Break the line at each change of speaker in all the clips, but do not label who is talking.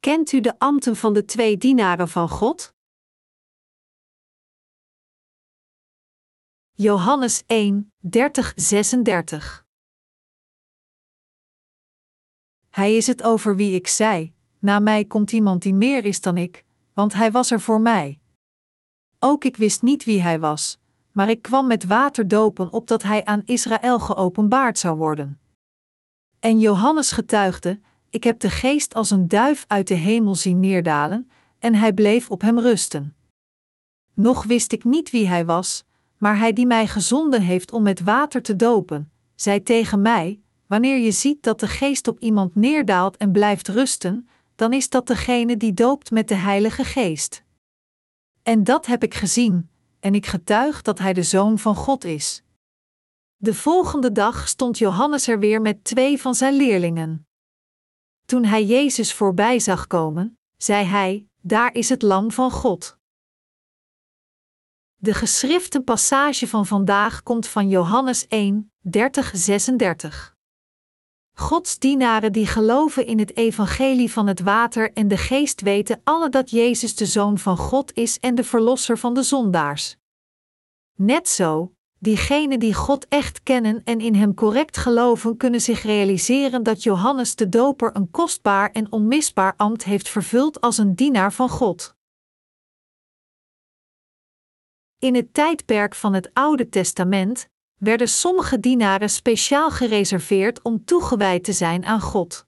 Kent u de ambten van de twee dienaren van God? Johannes 1, 30, 36 Hij is het over wie ik zei: Na mij komt iemand die meer is dan ik, want hij was er voor mij. Ook ik wist niet wie hij was, maar ik kwam met water dopen opdat hij aan Israël geopenbaard zou worden. En Johannes getuigde: Ik heb de geest als een duif uit de hemel zien neerdalen, en hij bleef op hem rusten. Nog wist ik niet wie hij was, maar hij die mij gezonden heeft om met water te dopen, zei tegen mij: Wanneer je ziet dat de geest op iemand neerdaalt en blijft rusten, dan is dat degene die doopt met de Heilige Geest. En dat heb ik gezien, en ik getuig dat hij de zoon van God is. De volgende dag stond Johannes er weer met twee van zijn leerlingen. Toen hij Jezus voorbij zag komen, zei hij: Daar is het Lam van God. De geschrifte passage van vandaag komt van Johannes 1, 30, 36. Gods dienaren die geloven in het evangelie van het water en de geest weten alle dat Jezus de Zoon van God is en de Verlosser van de zondaars. Net zo, diegenen die God echt kennen en in Hem correct geloven, kunnen zich realiseren dat Johannes de Doper een kostbaar en onmisbaar ambt heeft vervuld als een dienaar van God. In het tijdperk van het Oude Testament werden sommige dienaren speciaal gereserveerd om toegewijd te zijn aan God.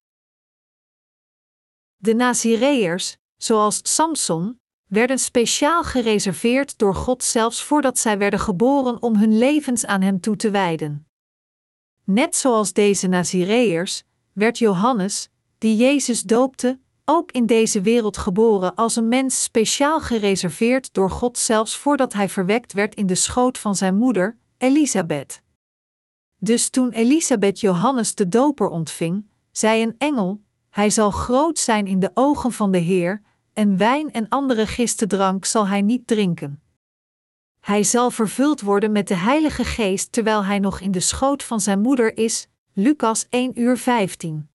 De Nazireërs, zoals Samson, werden speciaal gereserveerd door God zelfs voordat zij werden geboren om hun levens aan Hem toe te wijden. Net zoals deze Nazireërs werd Johannes, die Jezus doopte, ook in deze wereld geboren als een mens speciaal gereserveerd door God zelfs voordat hij verwekt werd in de schoot van zijn moeder, Elisabeth. Dus toen Elisabeth Johannes de Doper ontving, zei een engel: Hij zal groot zijn in de ogen van de Heer, en wijn en andere gistendrank zal hij niet drinken. Hij zal vervuld worden met de Heilige Geest terwijl hij nog in de schoot van zijn moeder is. Lucas 1 uur 15.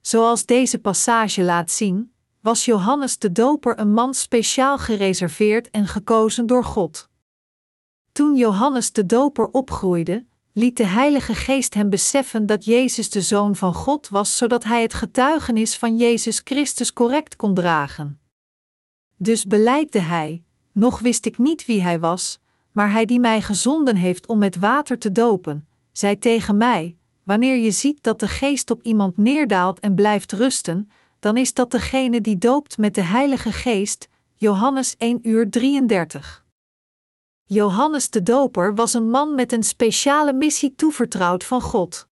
Zoals deze passage laat zien, was Johannes de Doper een man speciaal gereserveerd en gekozen door God. Toen Johannes de Doper opgroeide, liet de Heilige Geest hem beseffen dat Jezus de Zoon van God was, zodat hij het getuigenis van Jezus Christus correct kon dragen. Dus beleidde hij: Nog wist ik niet wie hij was, maar hij die mij gezonden heeft om met water te dopen, zei tegen mij: Wanneer je ziet dat de Geest op iemand neerdaalt en blijft rusten, dan is dat degene die doopt met de Heilige Geest. Johannes 1 uur 33. Johannes de Doper was een man met een speciale missie toevertrouwd van God.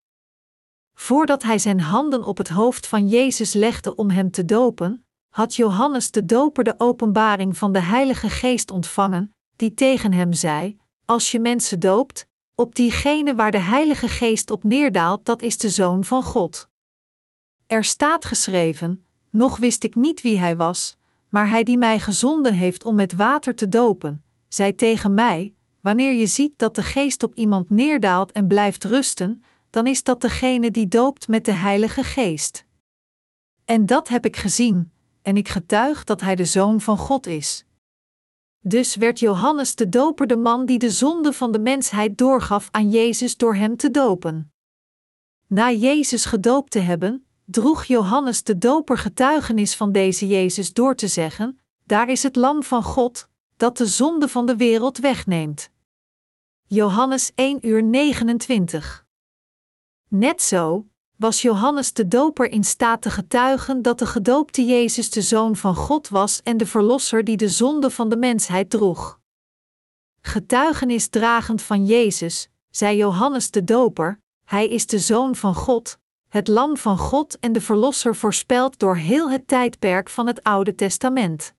Voordat hij zijn handen op het hoofd van Jezus legde om hem te dopen, had Johannes de Doper de openbaring van de Heilige Geest ontvangen, die tegen hem zei: Als je mensen doopt, op diegene waar de Heilige Geest op neerdaalt, dat is de Zoon van God. Er staat geschreven: Nog wist ik niet wie hij was, maar hij die mij gezonden heeft om met water te dopen zei tegen mij: Wanneer je ziet dat de geest op iemand neerdaalt en blijft rusten, dan is dat degene die doopt met de Heilige Geest. En dat heb ik gezien, en ik getuig dat hij de zoon van God is. Dus werd Johannes de Doper de man die de zonde van de mensheid doorgaf aan Jezus door hem te dopen. Na Jezus gedoopt te hebben, droeg Johannes de Doper getuigenis van deze Jezus door te zeggen: Daar is het Lam van God, dat de zonde van de wereld wegneemt. Johannes 1 uur 29. Net zo was Johannes de Doper in staat te getuigen dat de gedoopte Jezus de Zoon van God was en de Verlosser die de zonde van de mensheid droeg. Getuigenis dragend van Jezus, zei Johannes de Doper, Hij is de Zoon van God, het Lam van God en de Verlosser voorspeld door heel het tijdperk van het Oude Testament.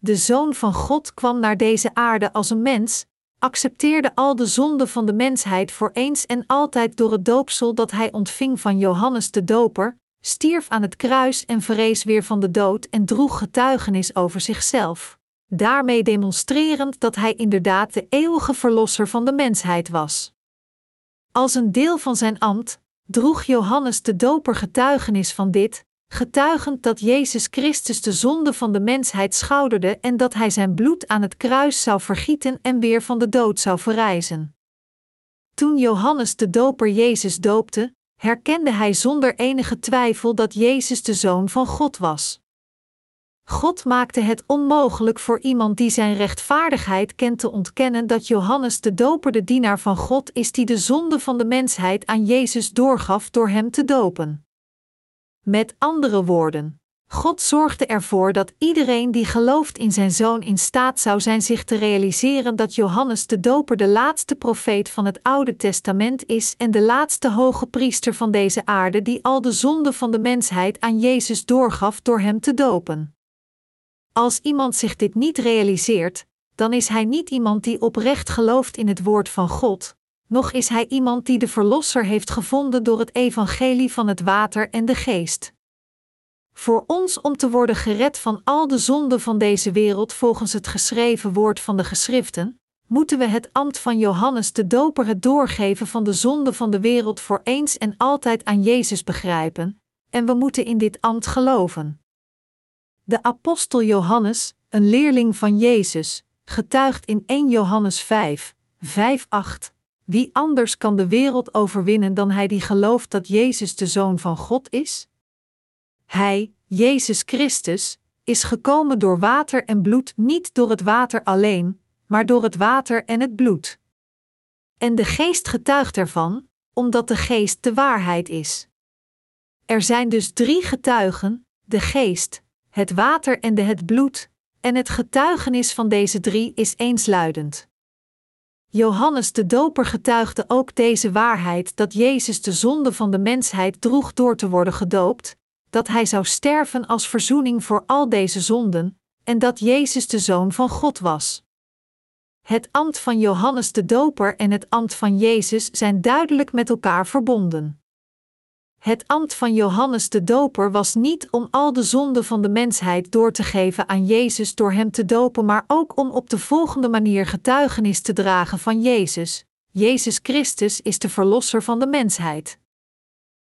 De Zoon van God kwam naar deze aarde als een mens, accepteerde al de zonden van de mensheid voor eens en altijd door het doopsel dat hij ontving van Johannes de Doper, stierf aan het kruis en verrees weer van de dood en droeg getuigenis over zichzelf, daarmee demonstrerend dat hij inderdaad de eeuwige verlosser van de mensheid was. Als een deel van zijn ambt droeg Johannes de Doper getuigenis van dit, getuigend dat Jezus Christus de zonde van de mensheid schouderde en dat hij zijn bloed aan het kruis zou vergieten en weer van de dood zou verrijzen. Toen Johannes de Doper Jezus doopte, herkende hij zonder enige twijfel dat Jezus de Zoon van God was. God maakte het onmogelijk voor iemand die zijn rechtvaardigheid kent te ontkennen dat Johannes de Doper de dienaar van God is die de zonde van de mensheid aan Jezus doorgaf door hem te dopen. Met andere woorden, God zorgde ervoor dat iedereen die gelooft in zijn zoon in staat zou zijn zich te realiseren dat Johannes de Doper de laatste profeet van het Oude Testament is en de laatste hoge priester van deze aarde die al de zonde van de mensheid aan Jezus doorgaf door hem te dopen. Als iemand zich dit niet realiseert, dan is hij niet iemand die oprecht gelooft in het woord van God, nog is hij iemand die de Verlosser heeft gevonden door het evangelie van het water en de geest. Voor ons om te worden gered van al de zonden van deze wereld volgens het geschreven woord van de geschriften, moeten we het ambt van Johannes de Doper het doorgeven van de zonde van de wereld voor eens en altijd aan Jezus begrijpen, en we moeten in dit ambt geloven. De apostel Johannes, een leerling van Jezus, getuigt in 1 Johannes 5, 5, 8. Wie anders kan de wereld overwinnen dan hij die gelooft dat Jezus de Zoon van God is? Hij, Jezus Christus, is gekomen door water en bloed, niet door het water alleen, maar door het water en het bloed. En de geest getuigt ervan, omdat de geest de waarheid is. Er zijn dus drie getuigen: de geest, het water en de het bloed, en het getuigenis van deze drie is eensluidend. Johannes de Doper getuigde ook deze waarheid dat Jezus de zonde van de mensheid droeg door te worden gedoopt, dat hij zou sterven als verzoening voor al deze zonden, en dat Jezus de Zoon van God was. Het ambt van Johannes de Doper en het ambt van Jezus zijn duidelijk met elkaar verbonden. Het ambt van Johannes de Doper was niet om al de zonden van de mensheid door te geven aan Jezus door hem te dopen, maar ook om op de volgende manier getuigenis te dragen van Jezus. Jezus Christus is de Verlosser van de mensheid.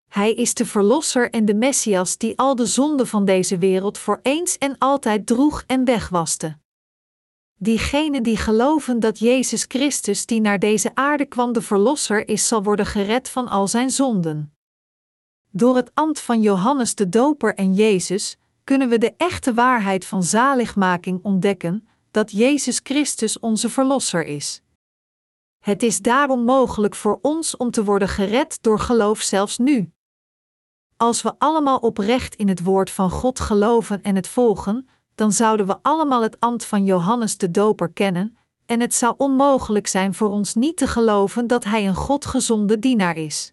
Hij is de Verlosser en de Messias die al de zonden van deze wereld voor eens en altijd droeg en wegwaste. Diegenen die geloven dat Jezus Christus, die naar deze aarde kwam, de Verlosser is, zal worden gered van al zijn zonden. Door het ambt van Johannes de Doper en Jezus kunnen we de echte waarheid van zaligmaking ontdekken, dat Jezus Christus onze Verlosser is. Het is daarom mogelijk voor ons om te worden gered door geloof zelfs nu. Als we allemaal oprecht in het woord van God geloven en het volgen, dan zouden we allemaal het ambt van Johannes de Doper kennen, en het zou onmogelijk zijn voor ons niet te geloven dat hij een Godgezonde dienaar is.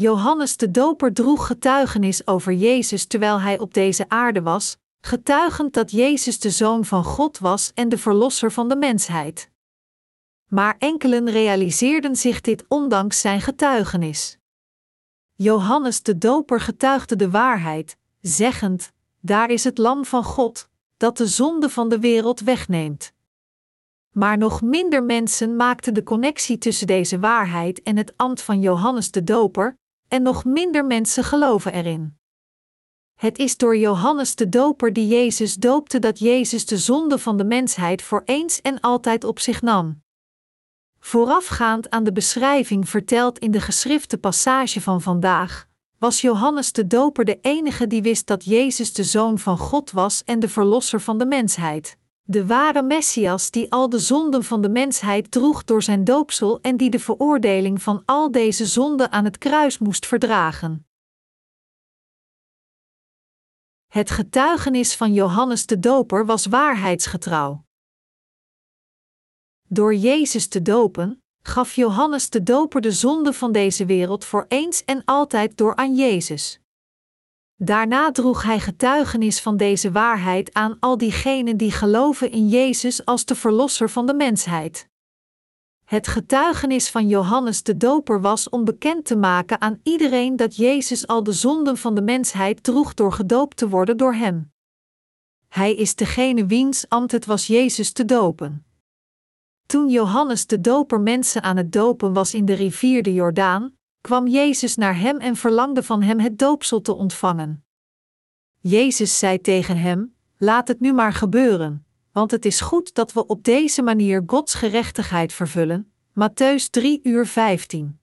Johannes de Doper droeg getuigenis over Jezus terwijl hij op deze aarde was, getuigend dat Jezus de Zoon van God was en de Verlosser van de mensheid. Maar enkelen realiseerden zich dit ondanks zijn getuigenis. Johannes de Doper getuigde de waarheid, zeggend: Daar is het Lam van God, dat de zonde van de wereld wegneemt. Maar nog minder mensen maakten de connectie tussen deze waarheid en het ambt van Johannes de Doper, en nog minder mensen geloven erin. Het is door Johannes de Doper die Jezus doopte dat Jezus de zonde van de mensheid voor eens en altijd op zich nam. Voorafgaand aan de beschrijving verteld in de geschrifte passage van vandaag, was Johannes de Doper de enige die wist dat Jezus de Zoon van God was en de Verlosser van de mensheid de ware Messias die al de zonden van de mensheid droeg door zijn doopsel en die de veroordeling van al deze zonden aan het kruis moest verdragen. Het getuigenis van Johannes de Doper was waarheidsgetrouw. Door Jezus te dopen, gaf Johannes de Doper de zonde van deze wereld voor eens en altijd door aan Jezus. Daarna droeg hij getuigenis van deze waarheid aan al diegenen die geloven in Jezus als de Verlosser van de mensheid. Het getuigenis van Johannes de Doper was om bekend te maken aan iedereen dat Jezus al de zonden van de mensheid droeg door gedoopt te worden door hem. Hij is degene wiens ambt het was Jezus te dopen. Toen Johannes de Doper mensen aan het dopen was in de rivier de Jordaan, kwam Jezus naar hem en verlangde van hem het doopsel te ontvangen. Jezus zei tegen hem: Laat het nu maar gebeuren, want het is goed dat we op deze manier Gods gerechtigheid vervullen. Matthäus 3 uur 15.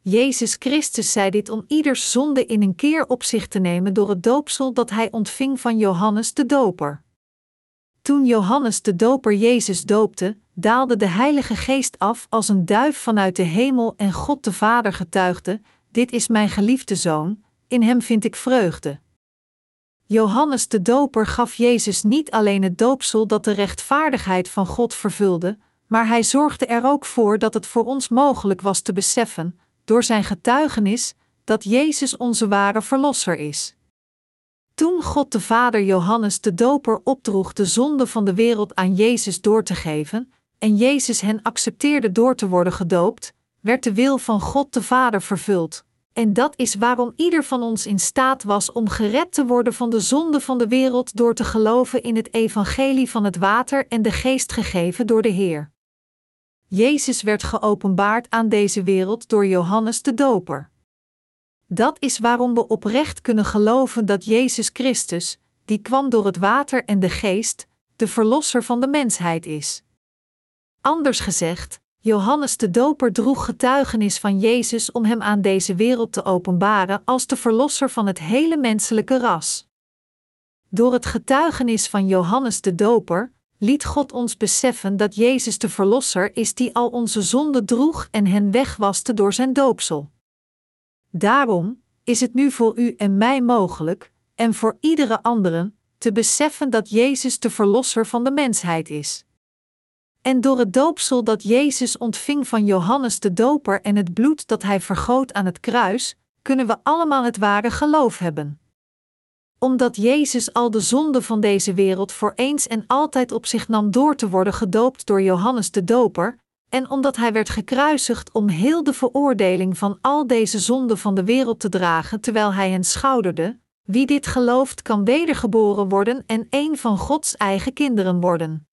Jezus Christus zei dit om ieders zonde in een keer op zich te nemen door het doopsel dat hij ontving van Johannes de Doper. Toen Johannes de Doper Jezus doopte, daalde de Heilige Geest af als een duif vanuit de hemel en God de Vader getuigde: Dit is mijn geliefde zoon, in hem vind ik vreugde. Johannes de Doper gaf Jezus niet alleen het doopsel dat de rechtvaardigheid van God vervulde, maar hij zorgde er ook voor dat het voor ons mogelijk was te beseffen, door zijn getuigenis, dat Jezus onze ware Verlosser is. Toen God de Vader Johannes de Doper opdroeg de zonde van de wereld aan Jezus door te geven, en Jezus hen accepteerde door te worden gedoopt, werd de wil van God de Vader vervuld. En dat is waarom ieder van ons in staat was om gered te worden van de zonde van de wereld door te geloven in het evangelie van het water en de geest gegeven door de Heer. Jezus werd geopenbaard aan deze wereld door Johannes de Doper. Dat is waarom we oprecht kunnen geloven dat Jezus Christus, die kwam door het water en de geest, de Verlosser van de mensheid is. Anders gezegd, Johannes de Doper droeg getuigenis van Jezus om hem aan deze wereld te openbaren als de Verlosser van het hele menselijke ras. Door het getuigenis van Johannes de Doper liet God ons beseffen dat Jezus de Verlosser is die al onze zonden droeg en hen wegwaste door zijn doopsel. Daarom is het nu voor u en mij mogelijk, en voor iedere anderen, te beseffen dat Jezus de Verlosser van de mensheid is. En door het doopsel dat Jezus ontving van Johannes de Doper en het bloed dat hij vergoot aan het kruis, kunnen we allemaal het ware geloof hebben. Omdat Jezus al de zonde van deze wereld voor eens en altijd op zich nam door te worden gedoopt door Johannes de Doper, en omdat hij werd gekruisigd om heel de veroordeling van al deze zonden van de wereld te dragen terwijl hij hen schouderde, wie dit gelooft kan wedergeboren worden en een van Gods eigen kinderen worden.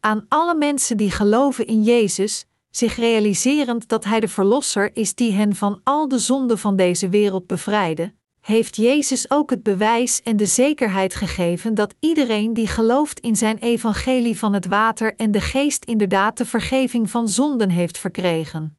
Aan alle mensen die geloven in Jezus, zich realiserend dat Hij de Verlosser is die hen van al de zonden van deze wereld bevrijdde, heeft Jezus ook het bewijs en de zekerheid gegeven dat iedereen die gelooft in zijn evangelie van het water en de geest inderdaad de vergeving van zonden heeft verkregen.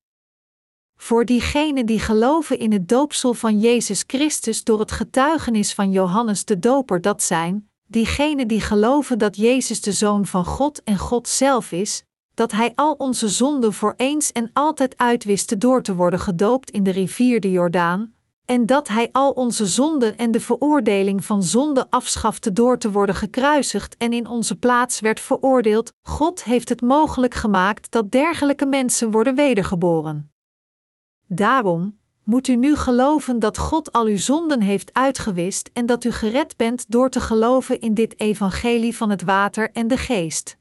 Voor diegenen die geloven in het doopsel van Jezus Christus door het getuigenis van Johannes de Doper, dat zijn, diegenen die geloven dat Jezus de Zoon van God en God zelf is, dat Hij al onze zonden voor eens en altijd uitwiste door te worden gedoopt in de rivier de Jordaan, en dat Hij al onze zonden en de veroordeling van zonde afschafte door te worden gekruisigd en in onze plaats werd veroordeeld, God heeft het mogelijk gemaakt dat dergelijke mensen worden wedergeboren. Daarom moet u nu geloven dat God al uw zonden heeft uitgewist en dat u gered bent door te geloven in dit evangelie van het water en de geest.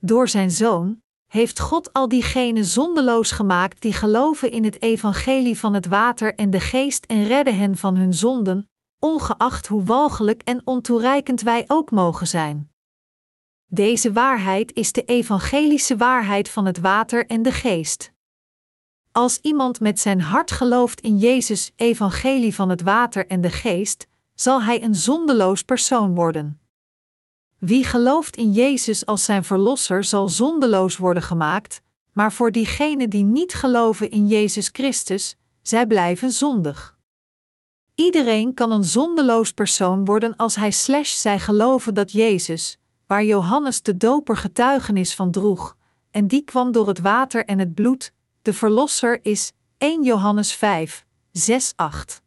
Door zijn zoon, heeft God al diegenen zondeloos gemaakt die geloven in het evangelie van het water en de geest en redden hen van hun zonden, ongeacht hoe walgelijk en ontoereikend wij ook mogen zijn. Deze waarheid is de evangelische waarheid van het water en de geest. Als iemand met zijn hart gelooft in Jezus, evangelie van het water en de geest, zal hij een zondeloos persoon worden. Wie gelooft in Jezus als zijn verlosser zal zondeloos worden gemaakt, maar voor diegenen die niet geloven in Jezus Christus, zij blijven zondig. Iedereen kan een zondeloos persoon worden als hij slash zij geloven dat Jezus, waar Johannes de Doper getuigenis van droeg, en die kwam door het water en het bloed, de Verlosser is 1 Johannes 5, 6, 8.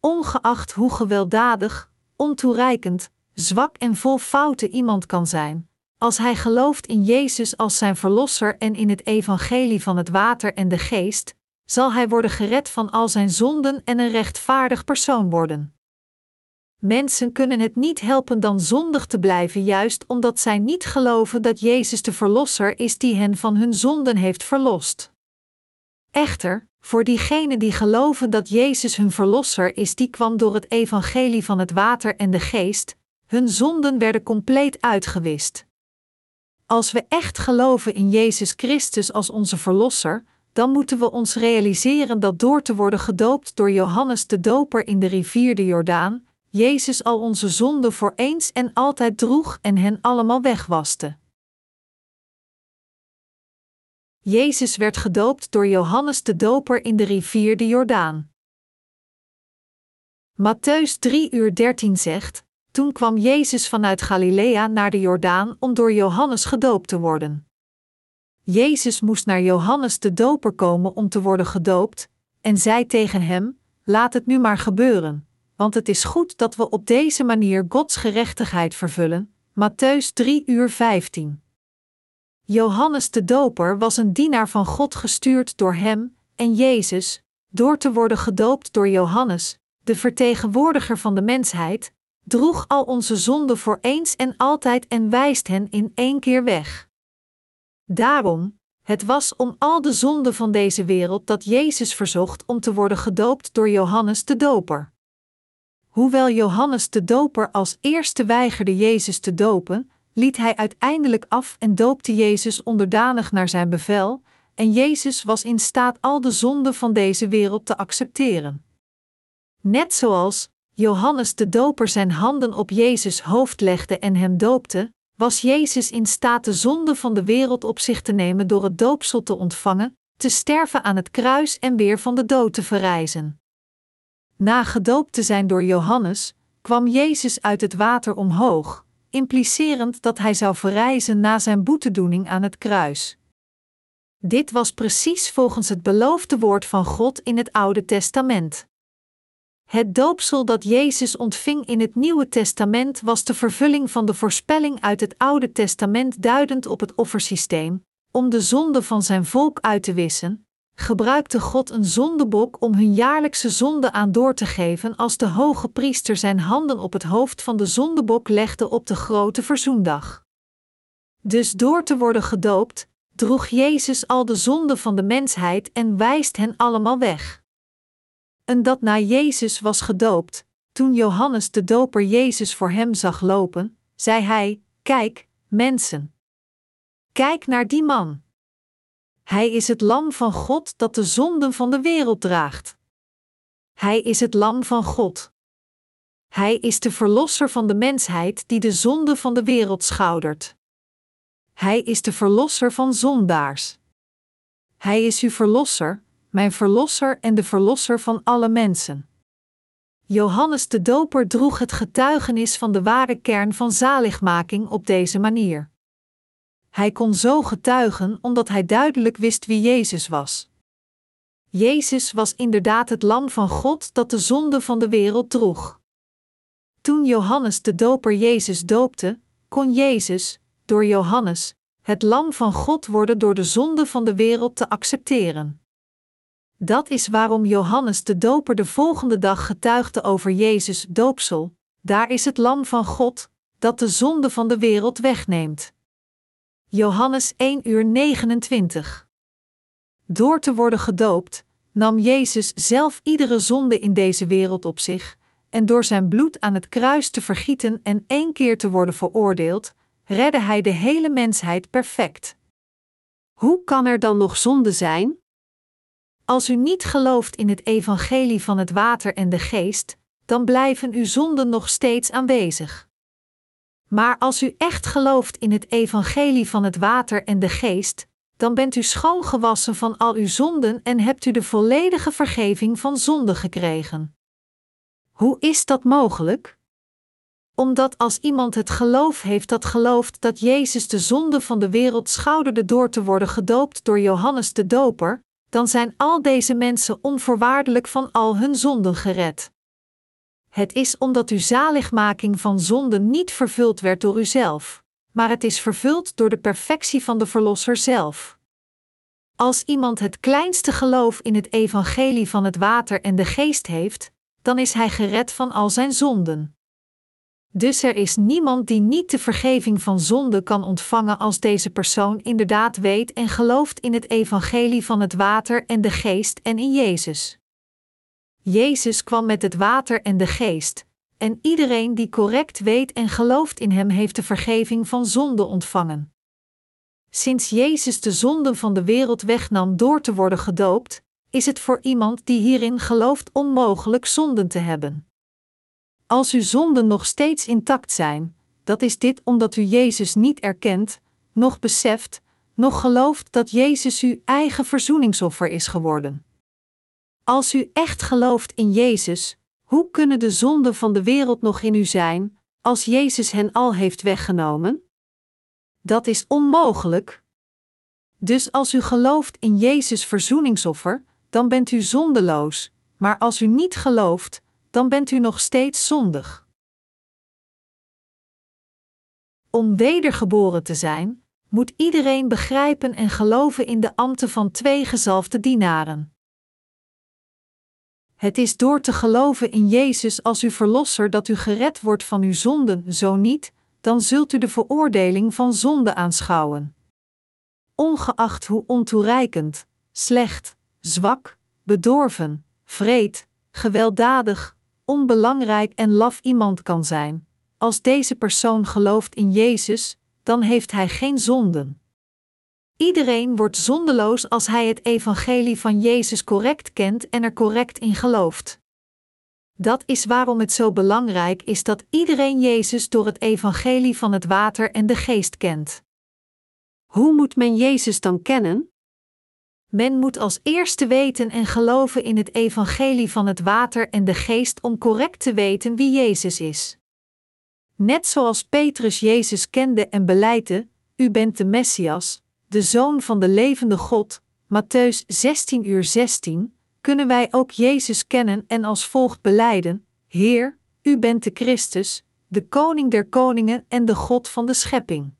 Ongeacht hoe gewelddadig, ontoereikend, zwak en vol fouten iemand kan zijn, als hij gelooft in Jezus als zijn Verlosser en in het evangelie van het water en de geest, zal hij worden gered van al zijn zonden en een rechtvaardig persoon worden. Mensen kunnen het niet helpen dan zondig te blijven, juist omdat zij niet geloven dat Jezus de Verlosser is die hen van hun zonden heeft verlost. Echter, voor diegenen die geloven dat Jezus hun Verlosser is, die kwam door het evangelie van het water en de geest, hun zonden werden compleet uitgewist. Als we echt geloven in Jezus Christus als onze Verlosser, dan moeten we ons realiseren dat door te worden gedoopt door Johannes de Doper in de rivier de Jordaan, Jezus al onze zonden voor eens en altijd droeg en hen allemaal wegwaste. Jezus werd gedoopt door Johannes de Doper in de rivier de Jordaan. Matthäus 3 uur 13 zegt: Toen kwam Jezus vanuit Galilea naar de Jordaan om door Johannes gedoopt te worden. Jezus moest naar Johannes de Doper komen om te worden gedoopt, en zei tegen hem: Laat het nu maar gebeuren, want het is goed dat we op deze manier Gods gerechtigheid vervullen. Matthäus 3 uur 15. Johannes de Doper was een dienaar van God gestuurd door hem en Jezus, door te worden gedoopt door Johannes, de vertegenwoordiger van de mensheid, droeg al onze zonden voor eens en altijd en wijst hen in één keer weg. Daarom, het was om al de zonden van deze wereld dat Jezus verzocht om te worden gedoopt door Johannes de Doper. Hoewel Johannes de Doper als eerste weigerde Jezus te dopen, liet hij uiteindelijk af en doopte Jezus onderdanig naar zijn bevel, en Jezus was in staat al de zonden van deze wereld te accepteren. Net zoals Johannes de Doper zijn handen op Jezus hoofd legde en hem doopte, was Jezus in staat de zonde van de wereld op zich te nemen door het doopsel te ontvangen, te sterven aan het kruis en weer van de dood te verrijzen. Na gedoopt te zijn door Johannes, kwam Jezus uit het water omhoog, implicerend dat hij zou verrijzen na zijn boetedoening aan het kruis. Dit was precies volgens het beloofde woord van God in het Oude Testament. Het doopsel dat Jezus ontving in het Nieuwe Testament was de vervulling van de voorspelling uit het Oude Testament duidend op het offersysteem, om de zonde van zijn volk uit te wissen, gebruikte God een zondebok om hun jaarlijkse zonde aan door te geven als de hoge priester zijn handen op het hoofd van de zondebok legde op de grote verzoendag. Dus door te worden gedoopt, droeg Jezus al de zonde van de mensheid en wijst hen allemaal weg en dat na Jezus was gedoopt, toen Johannes de Doper Jezus voor hem zag lopen, zei hij: Kijk, mensen. Kijk naar die man. Hij is het Lam van God dat de zonden van de wereld draagt. Hij is het Lam van God. Hij is de Verlosser van de mensheid die de zonde van de wereld schoudert. Hij is de Verlosser van zondaars. Hij is uw Verlosser, mijn Verlosser en de Verlosser van alle mensen. Johannes de Doper droeg het getuigenis van de ware kern van zaligmaking op deze manier. Hij kon zo getuigen omdat hij duidelijk wist wie Jezus was. Jezus was inderdaad het Lam van God dat de zonde van de wereld droeg. Toen Johannes de Doper Jezus doopte, kon Jezus, door Johannes, het Lam van God worden door de zonde van de wereld te accepteren. Dat is waarom Johannes de Doper de volgende dag getuigde over Jezus' doopsel: Daar is het Lam van God, dat de zonde van de wereld wegneemt. Johannes 1 uur 29. Door te worden gedoopt, nam Jezus zelf iedere zonde in deze wereld op zich, en door zijn bloed aan het kruis te vergieten en één keer te worden veroordeeld, redde hij de hele mensheid perfect. Hoe kan er dan nog zonde zijn? Als u niet gelooft in het evangelie van het water en de geest, dan blijven uw zonden nog steeds aanwezig. Maar als u echt gelooft in het evangelie van het water en de geest, dan bent u schoongewassen van al uw zonden en hebt u de volledige vergeving van zonde gekregen. Hoe is dat mogelijk? Omdat als iemand het geloof heeft dat gelooft dat Jezus de zonde van de wereld schouderde door te worden gedoopt door Johannes de Doper, dan zijn al deze mensen onvoorwaardelijk van al hun zonden gered. Het is omdat uw zaligmaking van zonden niet vervuld werd door uzelf, maar het is vervuld door de perfectie van de Verlosser zelf. Als iemand het kleinste geloof in het evangelie van het water en de geest heeft, dan is hij gered van al zijn zonden. Dus er is niemand die niet de vergeving van zonde kan ontvangen als deze persoon inderdaad weet en gelooft in het evangelie van het water en de geest en in Jezus. Jezus kwam met het water en de geest, en iedereen die correct weet en gelooft in Hem heeft de vergeving van zonde ontvangen. Sinds Jezus de zonden van de wereld wegnam door te worden gedoopt, is het voor iemand die hierin gelooft onmogelijk zonden te hebben. Als uw zonden nog steeds intact zijn, dat is dit omdat u Jezus niet erkent, nog beseft, nog gelooft dat Jezus uw eigen verzoeningsoffer is geworden. Als u echt gelooft in Jezus, hoe kunnen de zonden van de wereld nog in u zijn, als Jezus hen al heeft weggenomen? Dat is onmogelijk. Dus als u gelooft in Jezus verzoeningsoffer, dan bent u zondeloos, maar als u niet gelooft, dan bent u nog steeds zondig. Om wedergeboren te zijn, moet iedereen begrijpen en geloven in de ambten van twee gezalfde dienaren. Het is door te geloven in Jezus als uw verlosser dat u gered wordt van uw zonden, zo niet, dan zult u de veroordeling van zonde aanschouwen. Ongeacht hoe ontoereikend, slecht, zwak, bedorven, vreed, gewelddadig, onbelangrijk en laf iemand kan zijn, als deze persoon gelooft in Jezus, dan heeft hij geen zonden. Iedereen wordt zondeloos als hij het evangelie van Jezus correct kent en er correct in gelooft. Dat is waarom het zo belangrijk is dat iedereen Jezus door het evangelie van het water en de geest kent. Hoe moet men Jezus dan kennen? Men moet als eerste weten en geloven in het evangelie van het water en de geest om correct te weten wie Jezus is. Net zoals Petrus Jezus kende en beleidde: U bent de Messias, de Zoon van de levende God, Matthäus 16 uur 16, kunnen wij ook Jezus kennen en als volgt beleiden: Heer, U bent de Christus, de Koning der Koningen en de God van de schepping.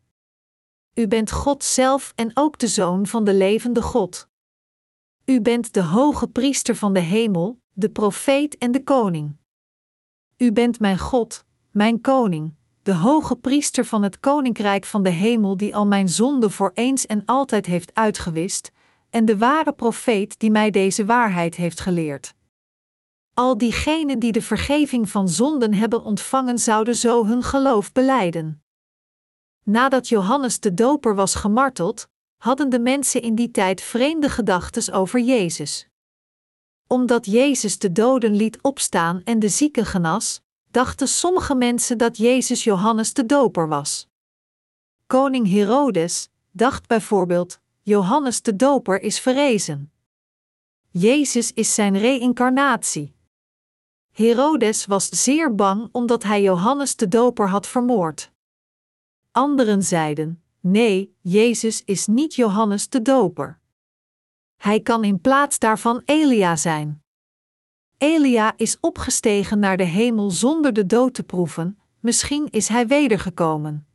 U bent God zelf en ook de Zoon van de levende God. U bent de hoge priester van de hemel, de profeet en de koning. U bent mijn God, mijn koning, de hoge priester van het koninkrijk van de hemel die al mijn zonden voor eens en altijd heeft uitgewist, en de ware profeet die mij deze waarheid heeft geleerd. Al diegenen die de vergeving van zonden hebben ontvangen, zouden zo hun geloof beleiden. Nadat Johannes de Doper was gemarteld, hadden de mensen in die tijd vreemde gedachten over Jezus. Omdat Jezus de doden liet opstaan en de zieken genas, dachten sommige mensen dat Jezus Johannes de Doper was. Koning Herodes dacht bijvoorbeeld: Johannes de Doper is verrezen. Jezus is zijn reïncarnatie. Herodes was zeer bang omdat hij Johannes de Doper had vermoord. Anderen zeiden: Nee, Jezus is niet Johannes de Doper. Hij kan in plaats daarvan Elia zijn. Elia is opgestegen naar de hemel zonder de dood te proeven, misschien is hij wedergekomen.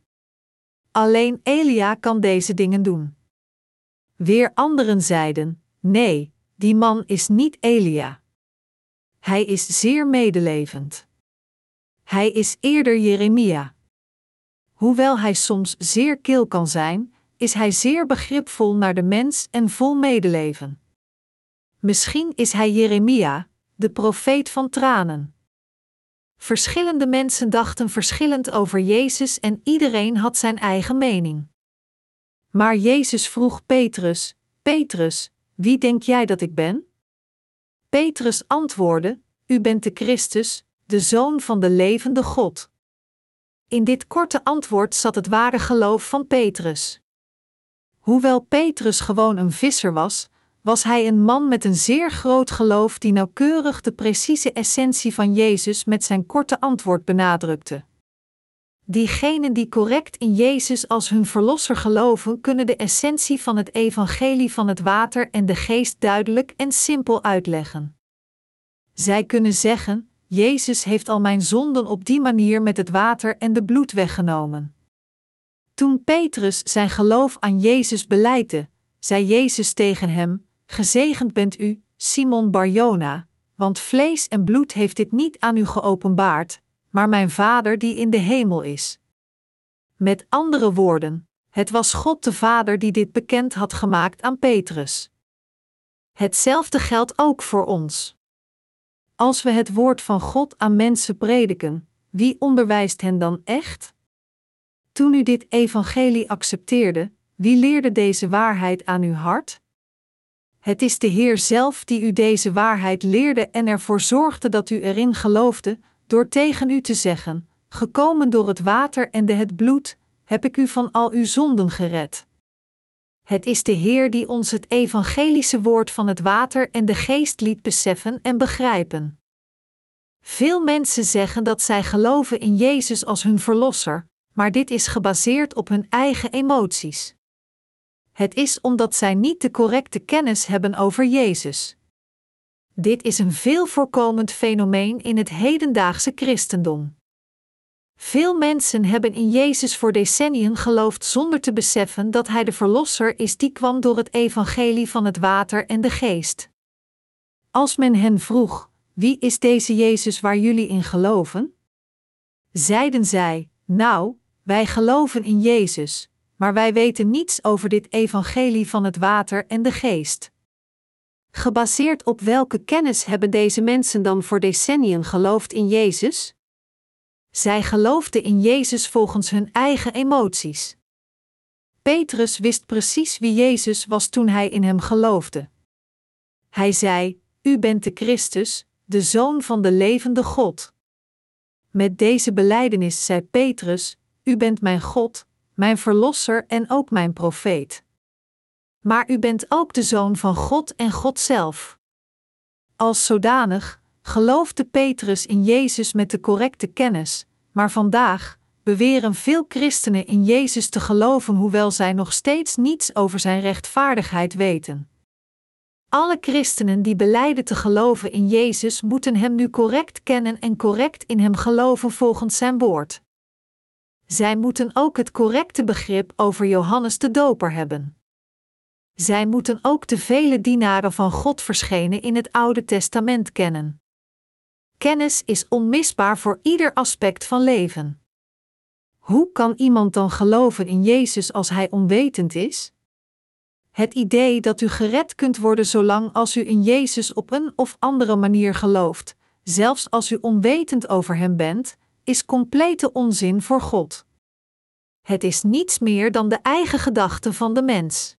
Alleen Elia kan deze dingen doen. Weer anderen zeiden: Nee, die man is niet Elia. Hij is zeer medelevend. Hij is eerder Jeremia. Hoewel hij soms zeer kil kan zijn, is hij zeer begripvol naar de mens en vol medeleven. Misschien is hij Jeremia, de profeet van tranen. Verschillende mensen dachten verschillend over Jezus en iedereen had zijn eigen mening. Maar Jezus vroeg Petrus: Petrus, wie denk jij dat ik ben? Petrus antwoordde: U bent de Christus, de Zoon van de levende God. In dit korte antwoord zat het ware geloof van Petrus. Hoewel Petrus gewoon een visser was, was hij een man met een zeer groot geloof die nauwkeurig de precieze essentie van Jezus met zijn korte antwoord benadrukte. Diegenen die correct in Jezus als hun verlosser geloven, kunnen de essentie van het evangelie van het water en de geest duidelijk en simpel uitleggen. Zij kunnen zeggen: Jezus heeft al mijn zonden op die manier met het water en de bloed weggenomen. Toen Petrus zijn geloof aan Jezus beleidde, zei Jezus tegen hem: Gezegend bent u, Simon Barjona, want vlees en bloed heeft dit niet aan u geopenbaard, maar mijn Vader die in de hemel is. Met andere woorden, het was God de Vader die dit bekend had gemaakt aan Petrus. Hetzelfde geldt ook voor ons. Als we het woord van God aan mensen prediken, wie onderwijst hen dan echt? Toen u dit evangelie accepteerde, wie leerde deze waarheid aan uw hart? Het is de Heer zelf die u deze waarheid leerde en ervoor zorgde dat u erin geloofde, door tegen u te zeggen: Gekomen door het water en de het bloed, heb ik u van al uw zonden gered. Het is de Heer die ons het evangelische woord van het water en de geest liet beseffen en begrijpen. Veel mensen zeggen dat zij geloven in Jezus als hun verlosser, maar dit is gebaseerd op hun eigen emoties. Het is omdat zij niet de correcte kennis hebben over Jezus. Dit is een veel voorkomend fenomeen in het hedendaagse christendom. Veel mensen hebben in Jezus voor decenniën geloofd zonder te beseffen dat Hij de Verlosser is die kwam door het evangelie van het water en de geest. Als men hen vroeg: Wie is deze Jezus waar jullie in geloven? Zeiden zij: Nou, wij geloven in Jezus, maar wij weten niets over dit evangelie van het water en de geest. Gebaseerd op welke kennis hebben deze mensen dan voor decenniën geloofd in Jezus? Zij geloofden in Jezus volgens hun eigen emoties. Petrus wist precies wie Jezus was toen hij in hem geloofde. Hij zei: U bent de Christus, de Zoon van de levende God. Met deze belijdenis zei Petrus: U bent mijn God, mijn Verlosser en ook mijn profeet. Maar u bent ook de Zoon van God en God zelf. Als zodanig geloofde Petrus in Jezus met de correcte kennis, maar vandaag beweren veel christenen in Jezus te geloven, hoewel zij nog steeds niets over zijn rechtvaardigheid weten. Alle christenen die beleiden te geloven in Jezus moeten Hem nu correct kennen en correct in Hem geloven volgens Zijn woord. Zij moeten ook het correcte begrip over Johannes de Doper hebben. Zij moeten ook de vele dienaren van God verschenen in het Oude Testament kennen. Kennis is onmisbaar voor ieder aspect van leven. Hoe kan iemand dan geloven in Jezus als hij onwetend is? Het idee dat u gered kunt worden zolang als u in Jezus op een of andere manier gelooft, zelfs als u onwetend over Hem bent, is complete onzin voor God. Het is niets meer dan de eigen gedachte van de mens.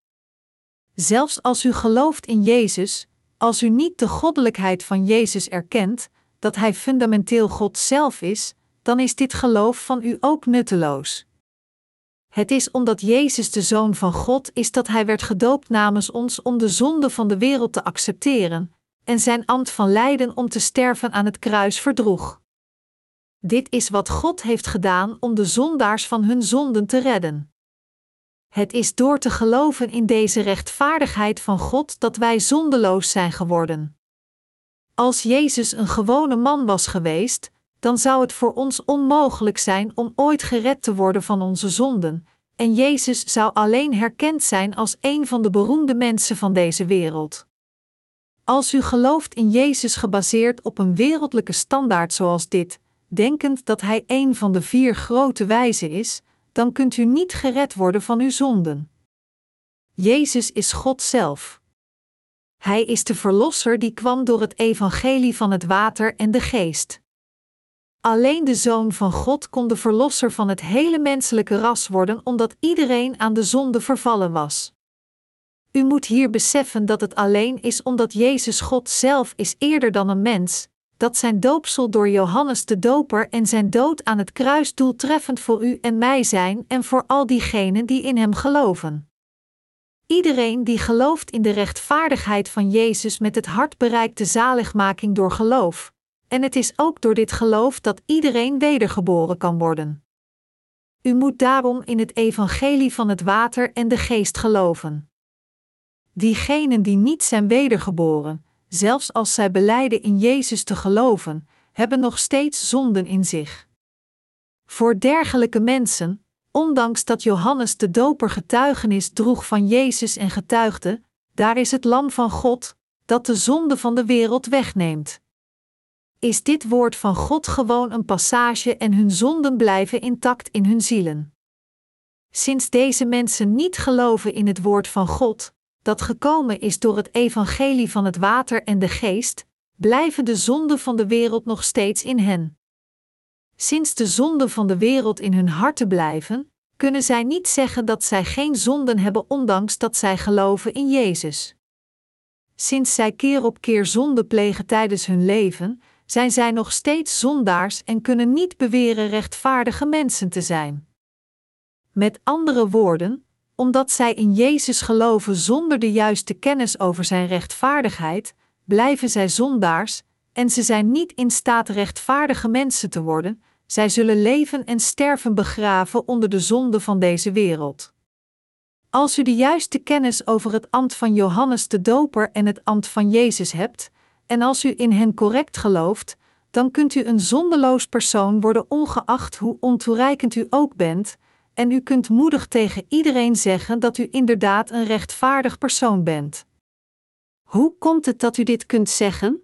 Zelfs als u gelooft in Jezus, als u niet de goddelijkheid van Jezus erkent, dat Hij fundamenteel God zelf is, dan is dit geloof van u ook nutteloos. Het is omdat Jezus de Zoon van God is dat Hij werd gedoopt namens ons om de zonde van de wereld te accepteren, en zijn ambt van lijden om te sterven aan het kruis verdroeg. Dit is wat God heeft gedaan om de zondaars van hun zonden te redden. Het is door te geloven in deze rechtvaardigheid van God dat wij zondeloos zijn geworden. Als Jezus een gewone man was geweest, dan zou het voor ons onmogelijk zijn om ooit gered te worden van onze zonden, en Jezus zou alleen herkend zijn als een van de beroemde mensen van deze wereld. Als u gelooft in Jezus gebaseerd op een wereldlijke standaard zoals dit, denkend dat Hij een van de vier grote wijzen is, dan kunt u niet gered worden van uw zonden. Jezus is God zelf. Hij is de Verlosser die kwam door het evangelie van het water en de geest. Alleen de Zoon van God kon de Verlosser van het hele menselijke ras worden, omdat iedereen aan de zonde vervallen was. U moet hier beseffen dat het alleen is omdat Jezus God zelf is eerder dan een mens, dat zijn doopsel door Johannes de Doper en zijn dood aan het kruis doeltreffend voor u en mij zijn en voor al diegenen die in hem geloven. Iedereen die gelooft in de rechtvaardigheid van Jezus met het hart bereikt de zaligmaking door geloof, en het is ook door dit geloof dat iedereen wedergeboren kan worden. U moet daarom in het evangelie van het water en de geest geloven. Diegenen die niet zijn wedergeboren, zelfs als zij beleiden in Jezus te geloven, hebben nog steeds zonden in zich. Voor dergelijke mensen, ondanks dat Johannes de Doper getuigenis droeg van Jezus en getuigde: Daar is het Lam van God, dat de zonde van de wereld wegneemt. Is dit woord van God gewoon een passage en hun zonden blijven intact in hun zielen? Sinds deze mensen niet geloven in het woord van God, dat gekomen is door het evangelie van het water en de geest, blijven de zonden van de wereld nog steeds in hen. Sinds de zonden van de wereld in hun harten blijven, kunnen zij niet zeggen dat zij geen zonden hebben, ondanks dat zij geloven in Jezus. Sinds zij keer op keer zonde plegen tijdens hun leven, zijn zij nog steeds zondaars en kunnen niet beweren rechtvaardige mensen te zijn. Met andere woorden, omdat zij in Jezus geloven zonder de juiste kennis over Zijn rechtvaardigheid, blijven zij zondaars, en ze zijn niet in staat rechtvaardige mensen te worden, zij zullen leven en sterven begraven onder de zonde van deze wereld. Als u de juiste kennis over het ambt van Johannes de Doper en het ambt van Jezus hebt, en als u in hen correct gelooft, dan kunt u een zondeloos persoon worden ongeacht hoe ontoereikend u ook bent, en u kunt moedig tegen iedereen zeggen dat u inderdaad een rechtvaardig persoon bent. Hoe komt het dat u dit kunt zeggen?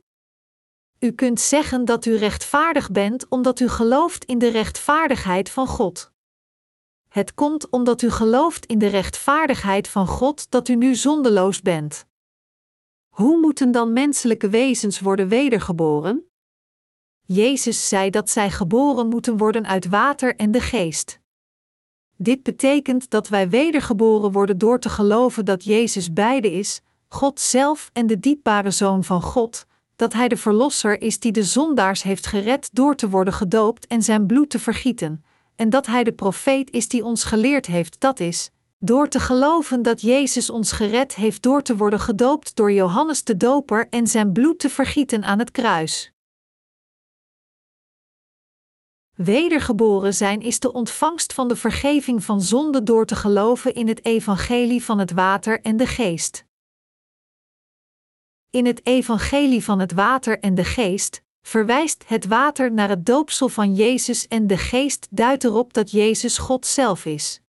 U kunt zeggen dat u rechtvaardig bent omdat u gelooft in de rechtvaardigheid van God. Het komt omdat u gelooft in de rechtvaardigheid van God dat u nu zondeloos bent. Hoe moeten dan menselijke wezens worden wedergeboren? Jezus zei dat zij geboren moeten worden uit water en de geest. Dit betekent dat wij wedergeboren worden door te geloven dat Jezus beide is, God zelf en de diepbare Zoon van God, dat Hij de Verlosser is die de zondaars heeft gered door te worden gedoopt en zijn bloed te vergieten, en dat Hij de profeet is die ons geleerd heeft, dat is, door te geloven dat Jezus ons gered heeft door te worden gedoopt door Johannes de Doper en zijn bloed te vergieten aan het kruis. Wedergeboren zijn is de ontvangst van de vergeving van zonde door te geloven in het evangelie van het water en de geest. In het evangelie van het water en de geest verwijst het water naar het doopsel van Jezus en de geest duidt erop dat Jezus God zelf is.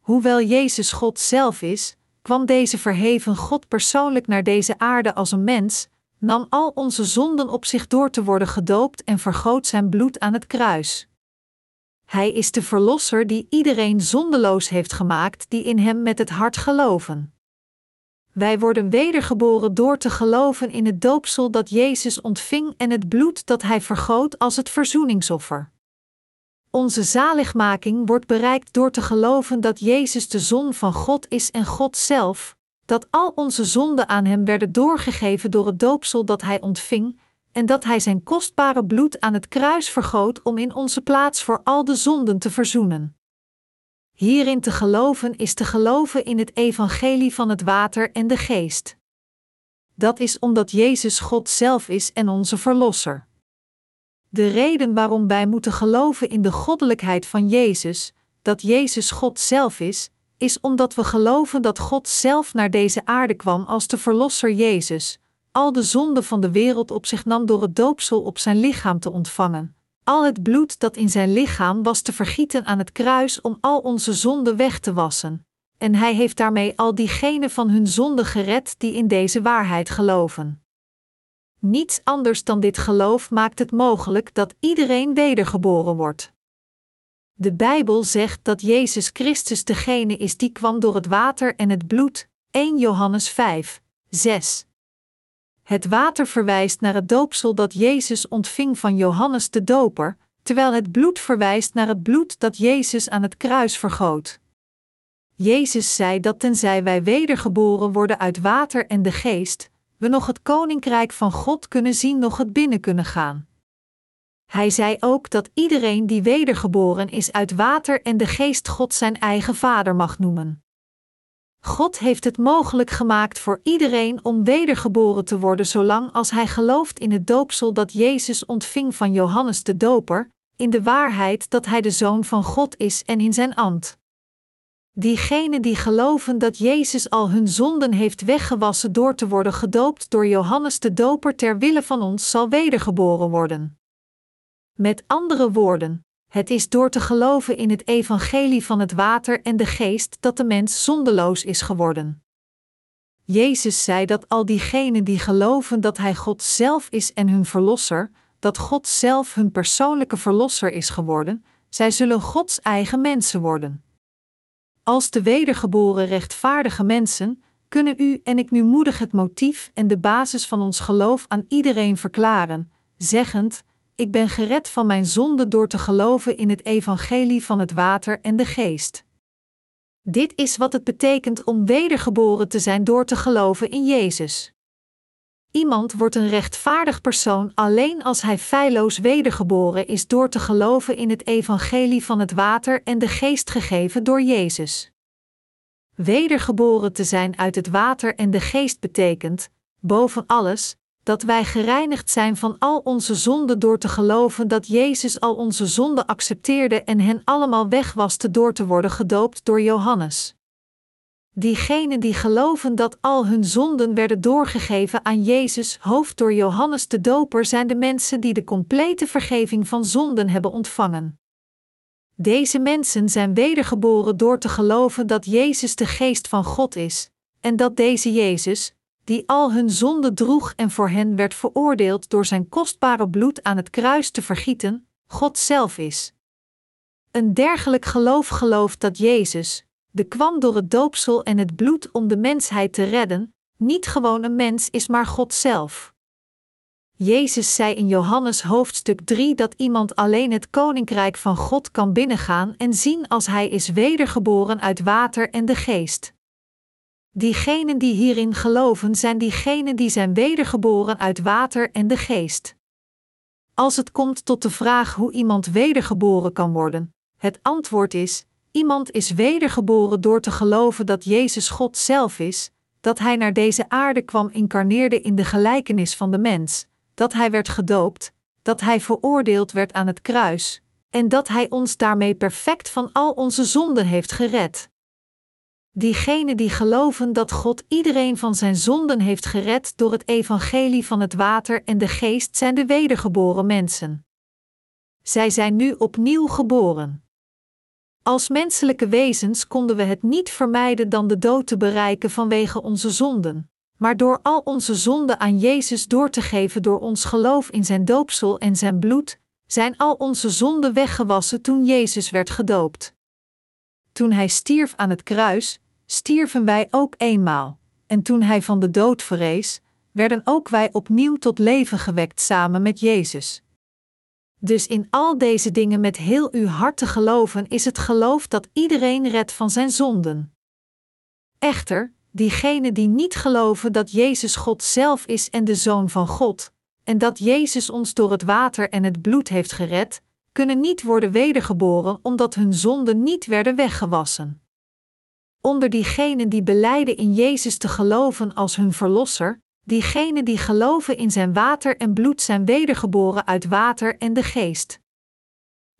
Hoewel Jezus God zelf is, kwam deze verheven God persoonlijk naar deze aarde als een mens, nam al onze zonden op zich door te worden gedoopt en vergoot zijn bloed aan het kruis. Hij is de Verlosser die iedereen zondeloos heeft gemaakt die in Hem met het hart geloven. Wij worden wedergeboren door te geloven in het doopsel dat Jezus ontving en het bloed dat Hij vergoot als het verzoeningsoffer. Onze zaligmaking wordt bereikt door te geloven dat Jezus de Zon van God is en God zelf, dat al onze zonden aan Hem werden doorgegeven door het doopsel dat Hij ontving, en dat Hij Zijn kostbare bloed aan het kruis vergoot om in onze plaats voor al de zonden te verzoenen. Hierin te geloven is te geloven in het evangelie van het water en de geest. Dat is omdat Jezus God zelf is en onze Verlosser. De reden waarom wij moeten geloven in de goddelijkheid van Jezus, dat Jezus God zelf is, is omdat we geloven dat God zelf naar deze aarde kwam als de Verlosser Jezus, al de zonden van de wereld op zich nam door het doopsel op zijn lichaam te ontvangen. Al het bloed dat in zijn lichaam was te vergieten aan het kruis om al onze zonden weg te wassen. En hij heeft daarmee al diegenen van hun zonde gered die in deze waarheid geloven. Niets anders dan dit geloof maakt het mogelijk dat iedereen wedergeboren wordt. De Bijbel zegt dat Jezus Christus degene is die kwam door het water en het bloed, 1 Johannes 5, 6. Het water verwijst naar het doopsel dat Jezus ontving van Johannes de Doper, terwijl het bloed verwijst naar het bloed dat Jezus aan het kruis vergoot. Jezus zei dat tenzij wij wedergeboren worden uit water en de geest, we nog het koninkrijk van God kunnen zien, nog het binnen kunnen gaan. Hij zei ook dat iedereen die wedergeboren is uit water en de geest God zijn eigen vader mag noemen. God heeft het mogelijk gemaakt voor iedereen om wedergeboren te worden zolang als hij gelooft in het doopsel dat Jezus ontving van Johannes de Doper, in de waarheid dat hij de Zoon van God is en in zijn ambt. Diegenen die geloven dat Jezus al hun zonden heeft weggewassen door te worden gedoopt door Johannes de Doper ter wille van ons zal wedergeboren worden. Met andere woorden, het is door te geloven in het evangelie van het water en de geest dat de mens zondeloos is geworden. Jezus zei dat al diegenen die geloven dat Hij God zelf is en hun verlosser, dat God zelf hun persoonlijke verlosser is geworden, zij zullen Gods eigen mensen worden. Als de wedergeboren rechtvaardige mensen, kunnen u en ik nu moedig het motief en de basis van ons geloof aan iedereen verklaren, zeggend: ik ben gered van mijn zonde door te geloven in het evangelie van het water en de geest. Dit is wat het betekent om wedergeboren te zijn door te geloven in Jezus. Iemand wordt een rechtvaardig persoon alleen als hij feilloos wedergeboren is door te geloven in het evangelie van het water en de geest gegeven door Jezus. Wedergeboren te zijn uit het water en de geest betekent, boven alles, dat wij gereinigd zijn van al onze zonden door te geloven dat Jezus al onze zonden accepteerde en hen allemaal wegwaste door te worden gedoopt door Johannes. Diegenen die geloven dat al hun zonden werden doorgegeven aan Jezus, hoofd door Johannes de Doper, zijn de mensen die de complete vergeving van zonden hebben ontvangen. Deze mensen zijn wedergeboren door te geloven dat Jezus de Geest van God is, en dat deze Jezus, die al hun zonden droeg en voor hen werd veroordeeld door zijn kostbare bloed aan het kruis te vergieten, God zelf is. Een dergelijk geloof gelooft dat Jezus, de kwam door het doopsel en het bloed om de mensheid te redden, niet gewoon een mens is, maar God zelf. Jezus zei in Johannes hoofdstuk 3 dat iemand alleen het koninkrijk van God kan binnengaan en zien als hij is wedergeboren uit water en de geest. Diegenen die hierin geloven zijn diegenen die zijn wedergeboren uit water en de geest. Als het komt tot de vraag hoe iemand wedergeboren kan worden, het antwoord is: iemand is wedergeboren door te geloven dat Jezus God zelf is, dat Hij naar deze aarde kwam incarneerde in de gelijkenis van de mens, dat Hij werd gedoopt, dat Hij veroordeeld werd aan het kruis, en dat Hij ons daarmee perfect van al onze zonden heeft gered. Diegenen die geloven dat God iedereen van zijn zonden heeft gered door het evangelie van het water en de geest zijn de wedergeboren mensen. Zij zijn nu opnieuw geboren. Als menselijke wezens konden we het niet vermijden dan de dood te bereiken vanwege onze zonden, maar door al onze zonden aan Jezus door te geven door ons geloof in zijn doopsel en zijn bloed, zijn al onze zonden weggewassen toen Jezus werd gedoopt. Toen hij stierf aan het kruis, stierven wij ook eenmaal, en toen hij van de dood verrees, werden ook wij opnieuw tot leven gewekt samen met Jezus. Dus in al deze dingen met heel uw hart te geloven is het geloof dat iedereen redt van zijn zonden. Echter, diegenen die niet geloven dat Jezus God zelf is en de Zoon van God, en dat Jezus ons door het water en het bloed heeft gered, kunnen niet worden wedergeboren omdat hun zonden niet werden weggewassen. Onder diegenen die beleiden in Jezus te geloven als hun Verlosser, diegenen die geloven in zijn water en bloed zijn wedergeboren uit water en de geest.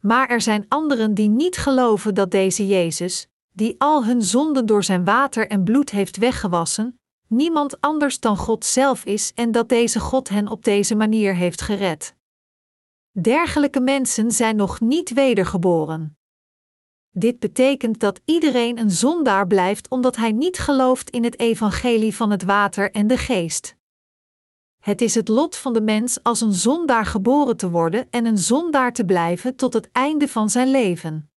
Maar er zijn anderen die niet geloven dat deze Jezus, die al hun zonden door zijn water en bloed heeft weggewassen, niemand anders dan God zelf is en dat deze God hen op deze manier heeft gered. Dergelijke mensen zijn nog niet wedergeboren. Dit betekent dat iedereen een zondaar blijft omdat hij niet gelooft in het evangelie van het water en de geest. Het is het lot van de mens als een zondaar geboren te worden en een zondaar te blijven tot het einde van zijn leven.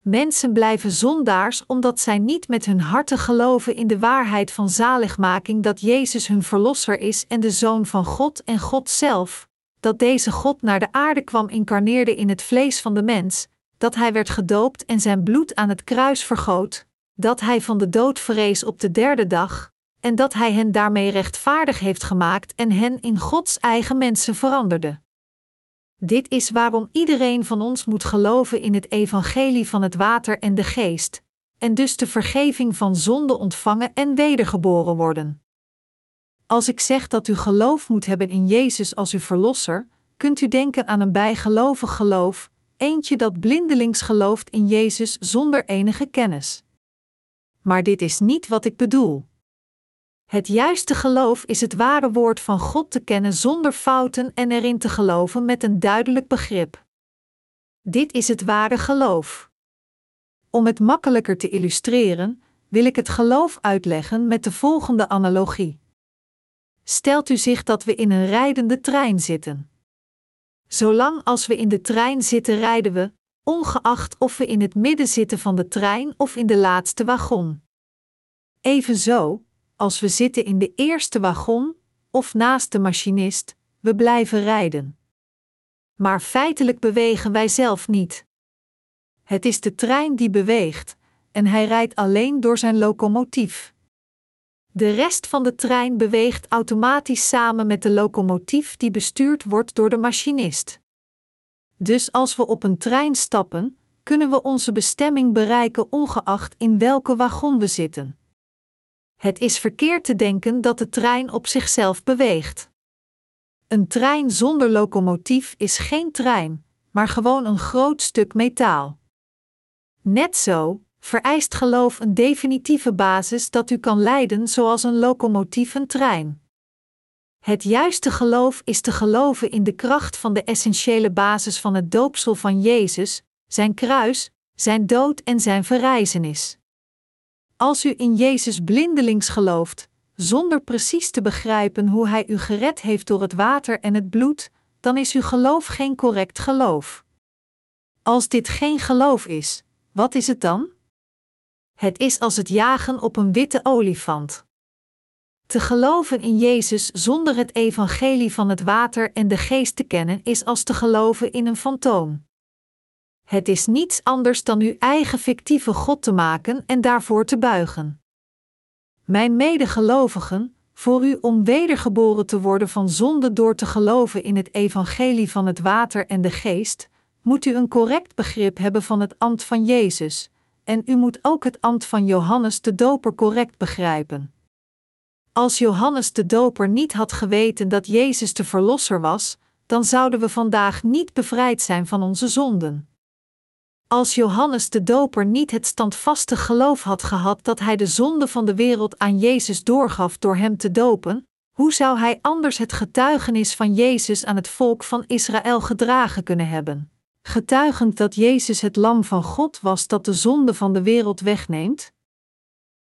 Mensen blijven zondaars omdat zij niet met hun harten geloven in de waarheid van zaligmaking dat Jezus hun verlosser is en de Zoon van God en God zelf, dat deze God naar de aarde kwam incarneerde in het vlees van de mens, dat hij werd gedoopt en zijn bloed aan het kruis vergoot, dat hij van de dood verrees op de derde dag, en dat hij hen daarmee rechtvaardig heeft gemaakt en hen in Gods eigen mensen veranderde. Dit is waarom iedereen van ons moet geloven in het evangelie van het water en de geest, en dus de vergeving van zonde ontvangen en wedergeboren worden. Als ik zeg dat u geloof moet hebben in Jezus als uw verlosser, kunt u denken aan een bijgelovig geloof, eentje dat blindelings gelooft in Jezus zonder enige kennis. Maar dit is niet wat ik bedoel. Het juiste geloof is het ware woord van God te kennen zonder fouten en erin te geloven met een duidelijk begrip. Dit is het ware geloof. Om het makkelijker te illustreren, wil ik het geloof uitleggen met de volgende analogie. Stelt u zich dat we in een rijdende trein zitten. Zolang als we in de trein zitten, rijden we, ongeacht of we in het midden zitten van de trein of in de laatste wagon. Evenzo, als we zitten in de eerste wagon of naast de machinist, we blijven rijden. Maar feitelijk bewegen wij zelf niet. Het is de trein die beweegt, en hij rijdt alleen door zijn locomotief. De rest van de trein beweegt automatisch samen met de locomotief die bestuurd wordt door de machinist. Dus als we op een trein stappen, kunnen we onze bestemming bereiken ongeacht in welke wagon we zitten. Het is verkeerd te denken dat de trein op zichzelf beweegt. Een trein zonder locomotief is geen trein, maar gewoon een groot stuk metaal. Net zo vereist geloof een definitieve basis dat u kan leiden zoals een locomotief een trein. Het juiste geloof is te geloven in de kracht van de essentiële basis van het doopsel van Jezus, zijn kruis, zijn dood en zijn verrijzenis. Als u in Jezus blindelings gelooft, zonder precies te begrijpen hoe Hij u gered heeft door het water en het bloed, dan is uw geloof geen correct geloof. Als dit geen geloof is, wat is het dan? Het is als het jagen op een witte olifant. Te geloven in Jezus zonder het evangelie van het water en de geest te kennen is als te geloven in een fantoom. Het is niets anders dan uw eigen fictieve God te maken en daarvoor te buigen. Mijn medegelovigen, voor u om wedergeboren te worden van zonde door te geloven in het evangelie van het water en de geest, moet u een correct begrip hebben van het ambt van Jezus, en u moet ook het ambt van Johannes de Doper correct begrijpen. Als Johannes de Doper niet had geweten dat Jezus de Verlosser was, dan zouden we vandaag niet bevrijd zijn van onze zonden. Als Johannes de Doper niet het standvastig geloof had gehad dat hij de zonde van de wereld aan Jezus doorgaf door hem te dopen, hoe zou hij anders het getuigenis van Jezus aan het volk van Israël gedragen kunnen hebben? Getuigend dat Jezus het Lam van God was dat de zonde van de wereld wegneemt?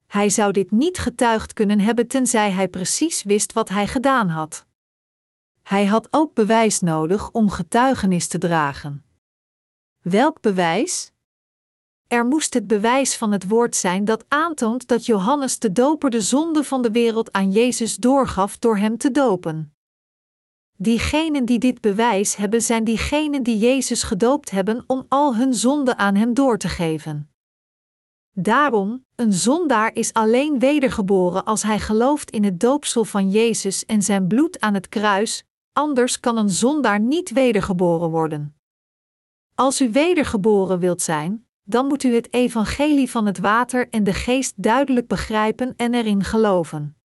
Hij zou dit niet getuigd kunnen hebben tenzij hij precies wist wat hij gedaan had. Hij had ook bewijs nodig om getuigenis te dragen. Welk bewijs? Er moest het bewijs van het woord zijn dat aantoont dat Johannes de Doper de zonde van de wereld aan Jezus doorgaf door hem te dopen. Diegenen die dit bewijs hebben, zijn diegenen die Jezus gedoopt hebben om al hun zonden aan hem door te geven. Daarom, een zondaar is alleen wedergeboren als hij gelooft in het doopsel van Jezus en zijn bloed aan het kruis, anders kan een zondaar niet wedergeboren worden. Als u wedergeboren wilt zijn, dan moet u het evangelie van het water en de geest duidelijk begrijpen en erin geloven.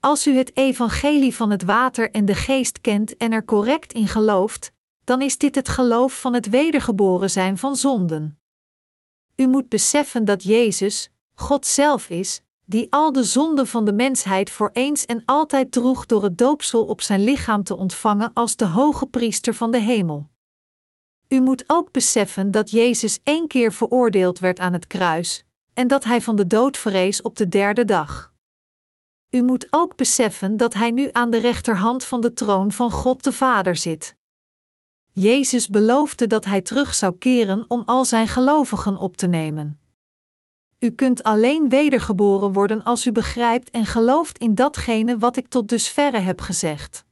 Als u het evangelie van het water en de geest kent en er correct in gelooft, dan is dit het geloof van het wedergeboren zijn van zonden. U moet beseffen dat Jezus, God zelf is, die al de zonden van de mensheid voor eens en altijd droeg door het doopsel op zijn lichaam te ontvangen als de hoge priester van de hemel. U moet ook beseffen dat Jezus één keer veroordeeld werd aan het kruis en dat hij van de dood verrees op de derde dag. U moet ook beseffen dat hij nu aan de rechterhand van de troon van God de Vader zit. Jezus beloofde dat hij terug zou keren om al zijn gelovigen op te nemen. U kunt alleen wedergeboren worden als u begrijpt en gelooft in datgene wat ik tot dusverre heb gezegd.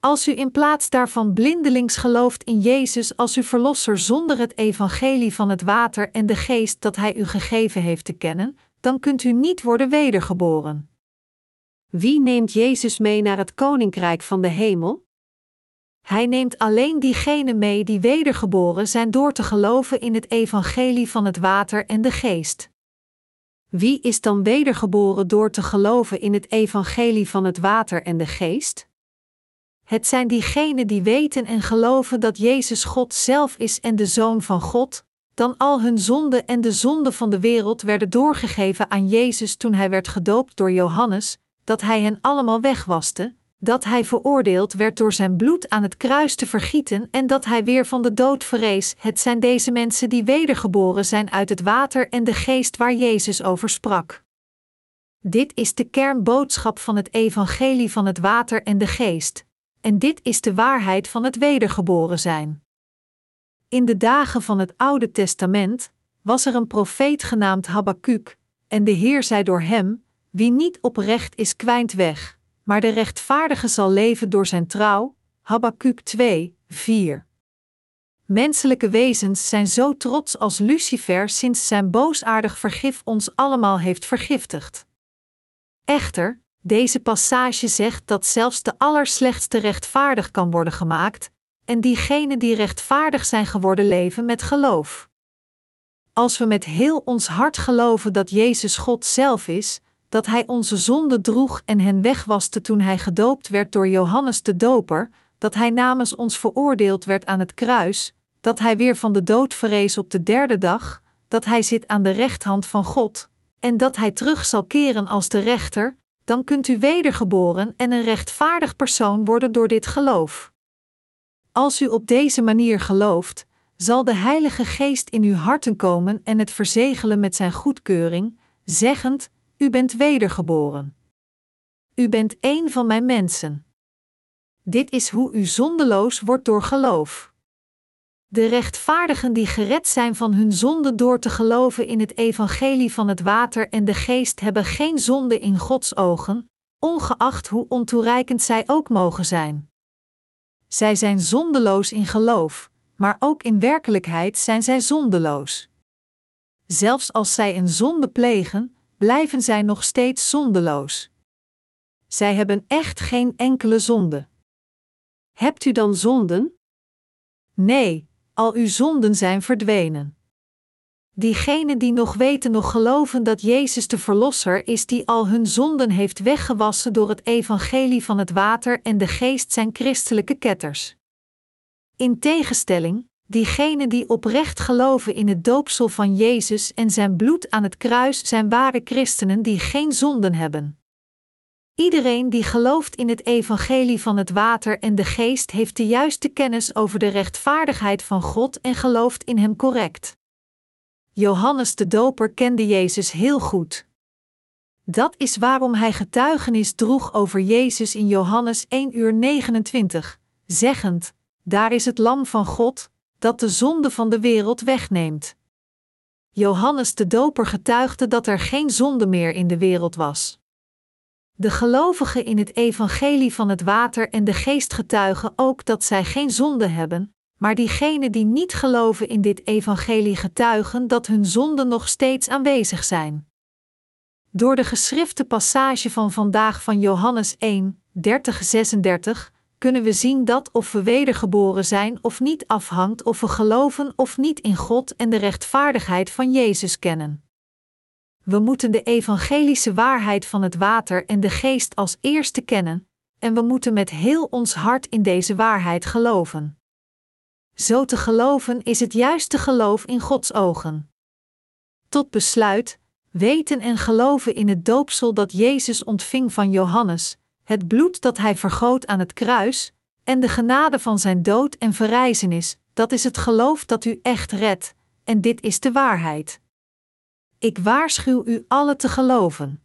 Als u in plaats daarvan blindelings gelooft in Jezus als uw verlosser zonder het evangelie van het water en de geest dat Hij u gegeven heeft te kennen, dan kunt u niet worden wedergeboren. Wie neemt Jezus mee naar het koninkrijk van de hemel? Hij neemt alleen diegenen mee die wedergeboren zijn door te geloven in het evangelie van het water en de geest. Wie is dan wedergeboren door te geloven in het evangelie van het water en de geest? Het zijn diegenen die weten en geloven dat Jezus God zelf is en de Zoon van God, dan al hun zonden en de zonden van de wereld werden doorgegeven aan Jezus toen hij werd gedoopt door Johannes, dat hij hen allemaal wegwaste, dat hij veroordeeld werd door zijn bloed aan het kruis te vergieten en dat hij weer van de dood verrees. Het zijn deze mensen die wedergeboren zijn uit het water en de geest waar Jezus over sprak. Dit is de kernboodschap van het evangelie van het water en de geest en dit is de waarheid van het wedergeboren zijn. In de dagen van het Oude Testament was er een profeet genaamd Habakuk, en de Heer zei door hem: Wie niet oprecht is, kwijnt weg, maar de rechtvaardige zal leven door zijn trouw. Habakuk 2, 4. Menselijke wezens zijn zo trots als Lucifer sinds zijn boosaardig vergif ons allemaal heeft vergiftigd. Echter, deze passage zegt dat zelfs de allerslechtste rechtvaardig kan worden gemaakt, en diegenen die rechtvaardig zijn geworden leven met geloof. Als we met heel ons hart geloven dat Jezus God zelf is, dat Hij onze zonde droeg en hen wegwaste toen Hij gedoopt werd door Johannes de Doper, dat Hij namens ons veroordeeld werd aan het kruis, dat Hij weer van de dood verrees op de derde dag, dat Hij zit aan de rechthand van God, en dat Hij terug zal keren als de rechter, dan kunt u wedergeboren en een rechtvaardig persoon worden door dit geloof. Als u op deze manier gelooft, zal de Heilige Geest in uw harten komen en het verzegelen met zijn goedkeuring, zeggend: U bent wedergeboren. U bent een van mijn mensen. Dit is hoe u zondeloos wordt door geloof. De rechtvaardigen die gered zijn van hun zonde door te geloven in het evangelie van het water en de geest hebben geen zonde in Gods ogen, ongeacht hoe ontoereikend zij ook mogen zijn. Zij zijn zondeloos in geloof, maar ook in werkelijkheid zijn zij zondeloos. Zelfs als zij een zonde plegen, blijven zij nog steeds zondeloos. Zij hebben echt geen enkele zonde. Hebt u dan zonden? Nee, al uw zonden zijn verdwenen. Diegenen die nog weten, nog geloven dat Jezus de Verlosser is, die al hun zonden heeft weggewassen door het evangelie van het water en de geest, zijn christelijke ketters. In tegenstelling, diegenen die oprecht geloven in het doopsel van Jezus en zijn bloed aan het kruis, zijn ware christenen die geen zonden hebben. Iedereen die gelooft in het evangelie van het water en de geest heeft de juiste kennis over de rechtvaardigheid van God en gelooft in hem correct. Johannes de Doper kende Jezus heel goed. Dat is waarom hij getuigenis droeg over Jezus in Johannes 1 uur 29, zeggend: Daar is het Lam van God, dat de zonde van de wereld wegneemt. Johannes de Doper getuigde dat er geen zonde meer in de wereld was. De gelovigen in het evangelie van het water en de geest getuigen ook dat zij geen zonde hebben, maar diegenen die niet geloven in dit evangelie getuigen dat hun zonden nog steeds aanwezig zijn. Door de geschrifte passage van vandaag van Johannes 1, 30-36 kunnen we zien dat of we wedergeboren zijn of niet afhangt of we geloven of niet in God en de rechtvaardigheid van Jezus kennen. We moeten de evangelische waarheid van het water en de geest als eerste kennen, en we moeten met heel ons hart in deze waarheid geloven. Zo te geloven is het juiste geloof in Gods ogen. Tot besluit, weten en geloven in het doopsel dat Jezus ontving van Johannes, het bloed dat hij vergoot aan het kruis, en de genade van zijn dood en verrijzenis, dat is het geloof dat u echt redt, en dit is de waarheid. Ik waarschuw u alle te geloven.